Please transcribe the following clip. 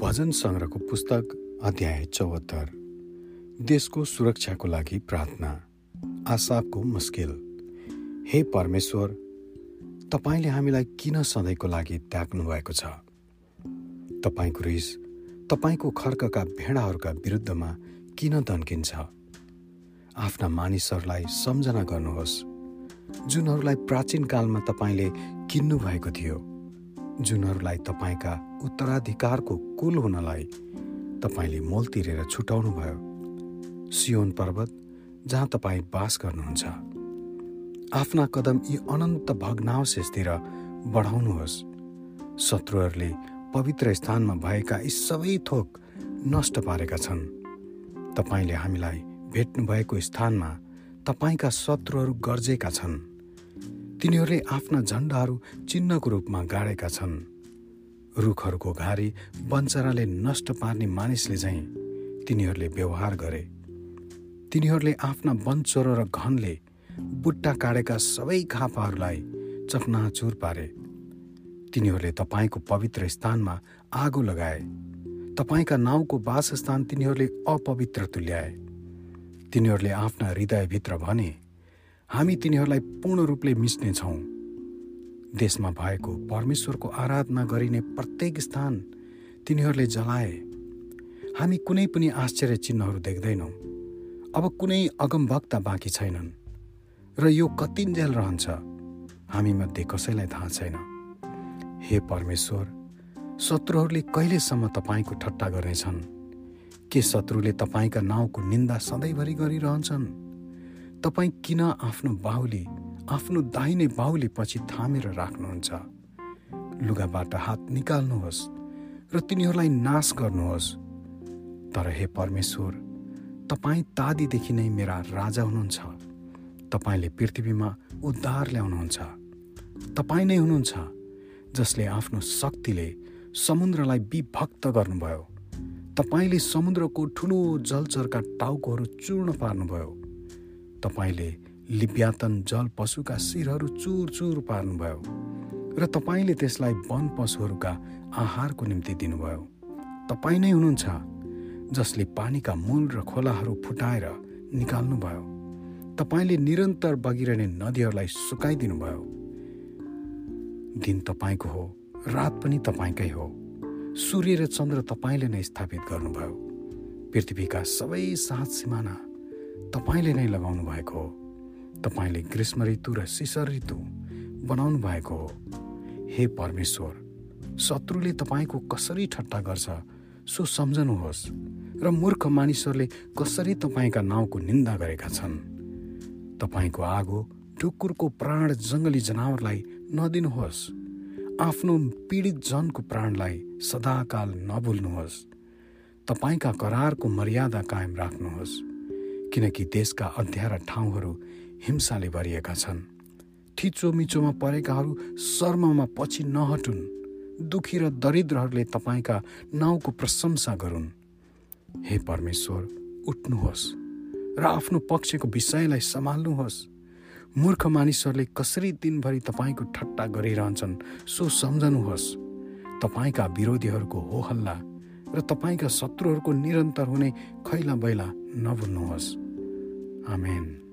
भजन सङ्ग्रहको पुस्तक अध्याय चौहत्तर। देशको सुरक्षाको लागि प्रार्थना आसाबको मुस्किल। हे परमेश्वर तपाईँले हामीलाई किन सधैँको लागि त्याग्नु भएको छ? तपाईँको रिस तपाईँको खर्कका भेडाहरूका विरुद्धमा किन दन्किन्छ? आफ्ना मानिसहरूलाई सम्झना गर्नुहोस्। जुनहरूलाई प्राचीन कालमा तपाईँले किन्नु भएको थियो जुनहरूलाई तपाईँका उत्तराधिकारको कुल हुनलाई तपाईँले मोल तिरेर छुटाउनु भयो सियोन पर्वत जहाँ तपाईँ बास गर्नुहुन्छ। आफ्ना कदम यी अनन्त भग्नावशेषतिर बढाउनुहोस्। शत्रुहरूले पवित्र स्थानमा भएका यी सबै थोक नष्ट पारेका छन्। तपाईँले हामीलाई भेट्नु भएको स्थानमा तपाईँका शत्रुहरू गर्जेका छन्। तिनीहरूले आफ्ना झन्डाहरू चिन्हको रूपमा गाडेका छन्। रुखहरूको घारी बन्चराले नष्ट पार्ने मानिसले झैँ तिनीहरूले व्यवहार गरे। तिनीहरूले आफ्ना वनचोरो र घनले बुट्टा काटेका सबै खापाहरूलाई चकनाचुर पारे। तिनीहरूले तपाईँको पवित्र स्थानमा आगो लगाए। तपाईँका नाउँको वासस्थान तिनीहरूले अपवित्र तुल्याए। तिनीहरूले आफ्ना हृदयभित्र भने हामी तिनीहरूलाई पूर्ण रूपले मिच्नेछौँ। देशमा भएको परमेश्वरको आराधना गरिने प्रत्येक स्थान तिनीहरूले जलाए। हामी कुनै पनि आश्चर्य चिन्हहरू देख्दैनौँ। अब कुनै अगमभक्ता बाँकी छैनन्। र यो कतिन्जेल रहन्छ? हामीमध्ये कसैलाई थाहा छैन। हे परमेश्वर शत्रुहरूले कहिलेसम्म तपाईँको ठट्टा गर्नेछन्? के शत्रुले तपाईँका नाउँको निन्दा सधैँभरि गरिरहन्छन्? तपाईँ किन आफ्नो बाहुली आफ्नो दाहिने बाहुली पछि थामेर राख्नुहुन्छ? लुगाबाट हात निकाल्नुहोस् र तिनीहरूलाई नाश गर्नुहोस्। तर हे परमेश्वर तपाईँ तादीदेखि नै मेरा राजा हुनुहुन्छ। तपाईँले पृथ्वीमा उद्धार ल्याउनुहुन्छ। तपाईँ नै हुनुहुन्छ जसले आफ्नो शक्तिले समुद्रलाई विभक्त गर्नुभयो। तपाईँले समुद्रको ठुलो जलचरका टाउकोहरू चूर्ण पार्नुभयो। तपाईँले लिप्यातन जल पशुका शिरहरू चुर चुर पार्नुभयो र तपाईँले त्यसलाई वन पशुहरूका आहारको निम्ति दिनुभयो। तपाईँ नै हुनुहुन्छ जसले पानीका मूल र खोलाहरू फुटाएर निकाल्नुभयो। तपाईँले निरन्तर बगिरहने नदीहरूलाई सुकाइदिनुभयो। दिन तपाईँको हो रात पनि तपाईँकै हो। सूर्य र चन्द्र तपाईँले नै स्थापित गर्नुभयो। पृथ्वीका सबै सात सिमाना तपाईँले नै लगाउनु भएको हो। तपाईँले ग्रीष्म ऋतु र शिशर ऋतु बनाउनु भएको हो। हे परमेश्वर शत्रुले तपाईँको कसरी ठट्टा गर्छ सो सम्झनुहोस् र मूर्ख मानिसहरूले कसरी तपाईँका नाउँको निन्दा गरेका छन्। तपाईँको आगो ढुकुरको प्राण जङ्गली जनावरलाई नदिनुहोस्। आफ्नो पीडित जनको प्राणलाई सदाकाल नभुल्नुहोस्। तपाईँका करारको मर्यादा कायम राख्नुहोस्। किनकि देशका अध्यारा ठाउँहरू हिंसाले भरिएका छन्। थिचो मिचोमा परेकाहरू शर्ममा पछि नहटुन्। दुखी र दरिद्रहरूले तपाईँका नाउँको प्रशंसा गरून्। हे परमेश्वर उठ्नुहोस् र आफ्नो पक्षको विषयलाई सम्हाल्नुहोस्। मूर्ख मानिसहरूले कसरी दिनभरि तपाईँको ठट्टा गरिरहन्छन् सो सम्झनुहोस्। तपाईँका विरोधीहरूको हो हल्ला र तपाईँका शत्रुहरूको निरन्तर हुने खैला बैला नभुल्नुहोस्। आमेन।